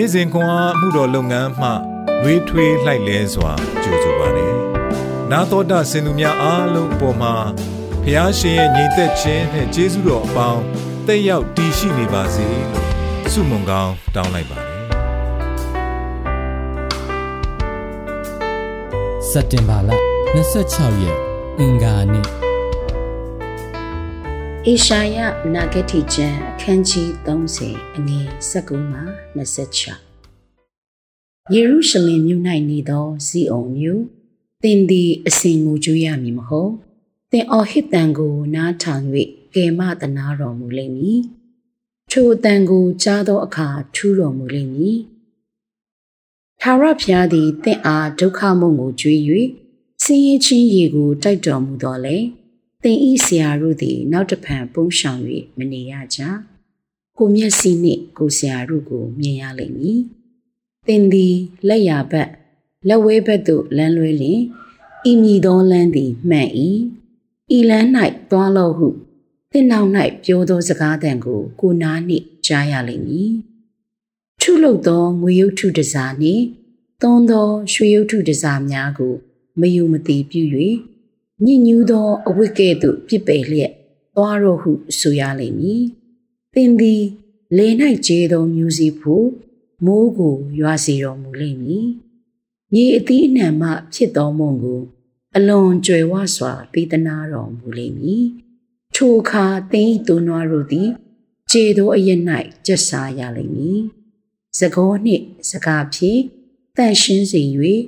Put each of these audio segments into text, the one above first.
နေ့စဉ်ခွန်အားမှုတော်လုပ်ငန်းမှလွေးထွေးလှိုက်လဲစွာကြိုဆိုပါတယ်။နာတော်တာစင်သူများအားလုံးအပေါ်မှာဖျားရှင်ရဲ့ညီသက်ခြင်းနဲ့ကျေးဇူးတော်အပေါင်းတက်ရောက်တည်ရှိနေပါစေလို့ဆုမွန်ကောင်းတောင်းလိုက်ပါတယ်။စက်တင်ဘာလ26ရက်အင်္ဂါနေ့ အေရှာယနာဂတိကျမ်းအခန်းကြီး30အငယ်19မှ26ယေရုရှလင်မြို့၌နေသောဇီးအောင်မြို့သင်သည်အစဉ်ကိုကြွေးရမည်မဟုတ်သင်အော်ဟစ်တန်ကိုနားထောင်၍ကယ်မတနာတော်မူလိမ့်မည်ထိုတန်ကိုကြားသောအခါထူးတော်မူလိမ့်မည်ထာဝရဘုရားသည်သင်အားဒုက္ခမုံကိုကြွေး၍ဆင်းရဲခြင်းရေကိုတိုက်တော်မူတော်လေ သင်ဤဆရာတို့သည် နောက်တဖန်ပုံရှောင်၍မနေရကြကိုမျက်စိနှင့်ကိုဆရာတို့ကိုမြင်ရလိမ့်မည်သင်သည်လက်ရဘက်လက်ဝဲဘက်သို့လမ်းလွဲလျင်ဤမည်သောလမ်းသည်မှန်၏ဤလမ်း၌သွားလော့ဟုသင်နောက်၌ပြောသောစကားတန်ကို ကိုနားနှင့်ကြားရလိမ့်မည်ထုလုပ်သောငွေရုပ်ထုတစားနှင့်သွန်းသောရွှေရုပ်ထုတစားများကို မယုံမသိပြု၍ ညဉ့်ညူးသောအဝိကဲ့သို့ပြစ်ပယ်လျက်သွားတော့ဟုဆိုရလိမ့်မည်သင်သည်လေ၌ကျေသောမြူစီဖို့မိုးကိုရွာစေတော်မူလိမ့်မည်မြေအသီးအနှံမှဖြစ်သောမုံကိုအလွန်ကြွယ်ဝစွာပေးသနာတော်မူလိမ့်မည်ထိုအခါသင်၏သူနွားတို့သည်ကျေသောအရ၌ကျက်စားရလိမ့်မည်သကောနှင့်စကားဖြင့်တန့်ရှင်းစေ၍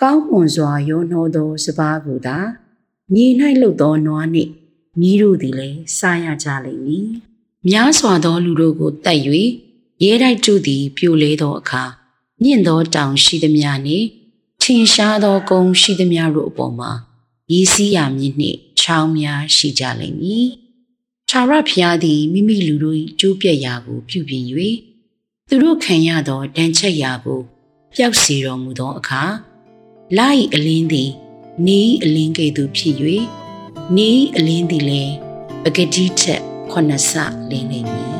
ကောင်းမွန်စွာရောနှောသောစပါးကိုသာ မြေ၌လှုပ်သောနွားနှင့်မိတို့သည်လည်းစားရကြလိမ့်မည်များစွာသောလူတို့ကိုတတ်၍ရဲတိုက်ကျသည် ပြိုလဲသောအခါမြင့်သောတောင်ရှိသည်များနှင့်ထင်ရှားသောကုန်းရှိသည်များတို့အပေါ်မှာရည်စည်းရမည်နှင့်ချောင်းများရှိကြလိမ့်မည်ထာဝရဘုရားသည်မိမိလူတို့၏ကျိုးပြက်ရာကို ပြုပြင်၍သူတို့ခံရသောတန်ချက်ရာကိုပျောက်စေတော်မူသောအခါလာ၏အလင်းသည် နေ၏အလင်းကဲ့သို့ဖြစ်၍နေ၏အလင်းသည်လည်းပဂတိထက်ခုနှစ်ဆလင်းနေမည်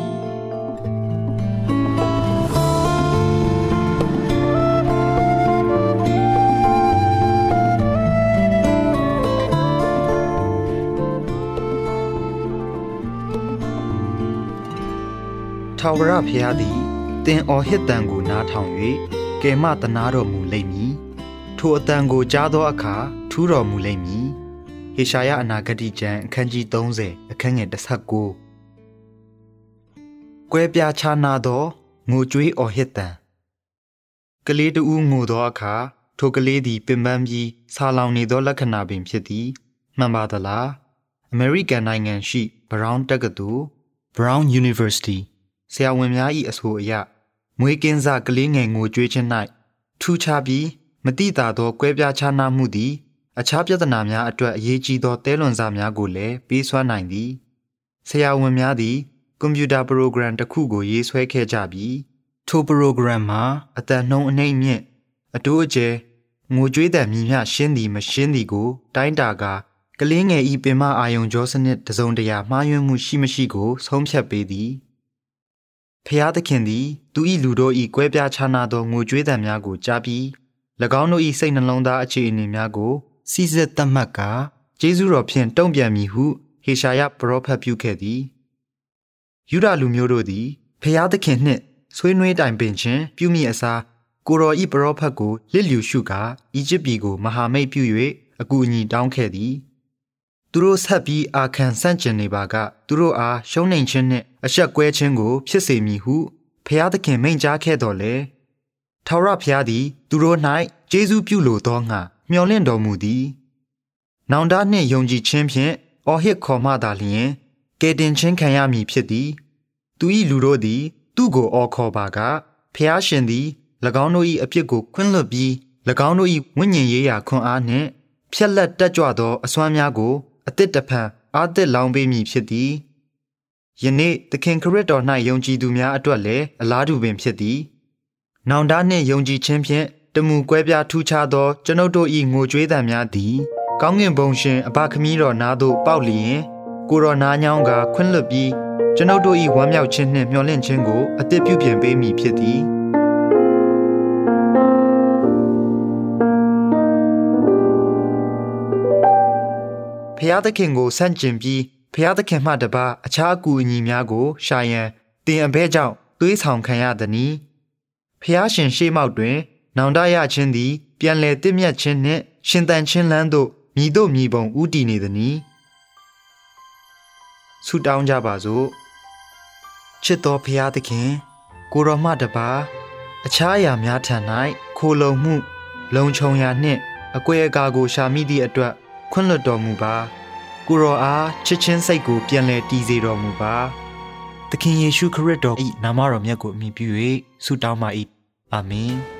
ထာဝရဘုရားသည်တင်အော်ဟစ်တံကိုနားထောင်၍ကယ်မတနာတော်မူလိမ့်မည်ထိုအတန်ကိုကြားသောအခါ ထူးတော်မူလိမ့်မည်ဟေရှာယအနာဂတိကျမ်းအခန်းကြီး30အခန်းငယ်19ကွဲပြားခြားနာသောငိုကြွေးအော်ဟစ်တံကလေးတူငိုသောအခါထိုကလေးသည်ပင်ပန်းပြီးဆာလောင်နေသောလက္ခဏာပင်ဖြစ်သည်မှန်ပါသလားအမေရိကန်နိုင်ငံရှိ Brown တက္ကသိုလ် Brown University ဆရာဝန်များ၏အဆိုအရမွေးကင်းစကလေးငယ်ငိုကြွေးခြင်း၌ထူးခြားပြီးမတိတာသောကွဲပြားခြားနားမှုသည် အခြားပြဿနာများအတွက်အရေးကြီးသောတဲလွန်စာများကိုလည်းပေးစွမ်းနိုင်သည်ဆရာဝန်များသည်ကွန်ပျူတာပရိုဂရမ်တစ်ခုကိုရေးဆွဲခဲ့ကြပြီးထိုပရိုဂရမ်မှာအတန်နှုံအနှိမ့်မြင့်အတိုးအကျဲငိုကြွေးတဲ့မြည်မျှရှင်းသည်မရှင်းသည်ကို တိုင်းတာကကလေးငယ်ဤပင်မအာယုံကြောစနစ်တစုံတရာမှားယွင်းမှုရှိမရှိကိုဆုံးဖြတ်ပေးသည်ဖျားသခင်သည်သူ၏လူတို့၏ကွဲပြားခြားနာသောငိုကြွေးသံများကိုကြားပြီး၎င်းတို့၏စိတ်နှလုံးသားအခြေအနေများကို စီစစ်သတ်မှတ်ကာကျေးဇူးတော်ဖြင့်တုံ့ပြန်မည်ဟုဟေရှာယပရောဖက်ပြုခဲ့သည်ယူဒလူမျိုးတို့သည်ဖျားသခင်နှင့်ဆွေးနွေးတိုင်ပင်ခြင်းပြုမိအစားကိုရောဤပရောဖက်ကိုလစ်လျူရှုကာအီဂျစ်ပြည်ကိုမဟာမိတ်ပြု၍အကူအညီတောင်းခဲ့သည်သူတို့ဆက်ပြီးအာခံဆန့်ကျင်နေပါကသူတို့အားရှုံးနိမ်ခြင်းနှင့်အဆက်ကွဲခြင်းကို ဖြစ်စေမည်ဟုဖျားသခင်မိန့်ကြားခဲ့တော်လဲထာဝရဘုရားသည် သူတို့၌ကျေးဇူးပြုလိုသောငါ မျှော်လင့်တော်မူသည်။နောင်တနှင့်ယုံကြည်ခြင်းဖြင့်အော်ဟစ်ခေါ်မှသာလျှင်ကယ်တင်ခြင်းခံရမည်ဖြစ်သည်။သူ၏လူတို့သည် သူ့ကိုအော်ခေါ်ပါကဖျားရှင်သည်၎င်းတို့၏အပြစ်ကိုခွင့်လွှတ်ပြီး၎င်းတို့၏ဝိညာဉ်ရေးရာခွန်အားနှင့်ဖြက်လက်တက်ကြွသောအစွမ်းများကိုအသစ်တဖန်အာသစ်လောင်းပေးမည်ဖြစ်သည်။ယနေ့သခင်ခရစ်တော်၌ယုံကြည်သူများအတွက်လည်းအလားတူပင်ဖြစ်သည်။နောင်တနှင့်ယုံကြည်ခြင်းဖြင့် တမူကွဲပြားထူးခြားသော ကျွန်ုပ်တို့၏ငိုကြွေးသံများသည်ကောင်းငင်ဘုံရှင်အဘခမည်းတော်နာသို့ပေါက်လျင်ကိုရောနာညောင်းကခွင့်လွတ်ပြီးကျွန်ုပ်တို့၏ဝမ်းမြောက်ခြင်းနှင့်မျှော်လင့်ခြင်းကိုအသစ်ပြုပြင်ပေးမည်ဖြစ်သည်ဖျားသခင်ကိုဆန့်ကျင်ပြီးဖျားသခင်မှတပါအခြားအကူအညီများကို ရှာရန်တင်အဘဲကြောင့်သွေးဆောင်ခံရသည်နီဖျားရှင်ရှေးမောက်တွင် နောင်တရခြင်းသည် ပြန်လည်တင့်မြတ်ခြင်းနှင့်ရှင်သန်ခြင်းလမ်းသို့မြည်တို့မြည်ပုံဥတည်နေသည်။ဆုတောင်းကြပါစို့။ချစ်တော်ဖျားသခင် ကိုတော်မှတပါ အခြားအရာများထံ၌ခိုလုံမှု လုံခြုံရာနှင့်အကွဲအကာကိုရှာမိသည့်အတွက်ခွင့်လွှတ်တော်မူပါကိုရောအားချစ်ချင်းစိတ်ကို ပြန်လည်တည်စေတော်မူပါသခင်ယေရှုခရစ်တော်၏နာမတော်မြတ်ကိုအမိပြု၍ဆုတောင်းပါ၏အာမင်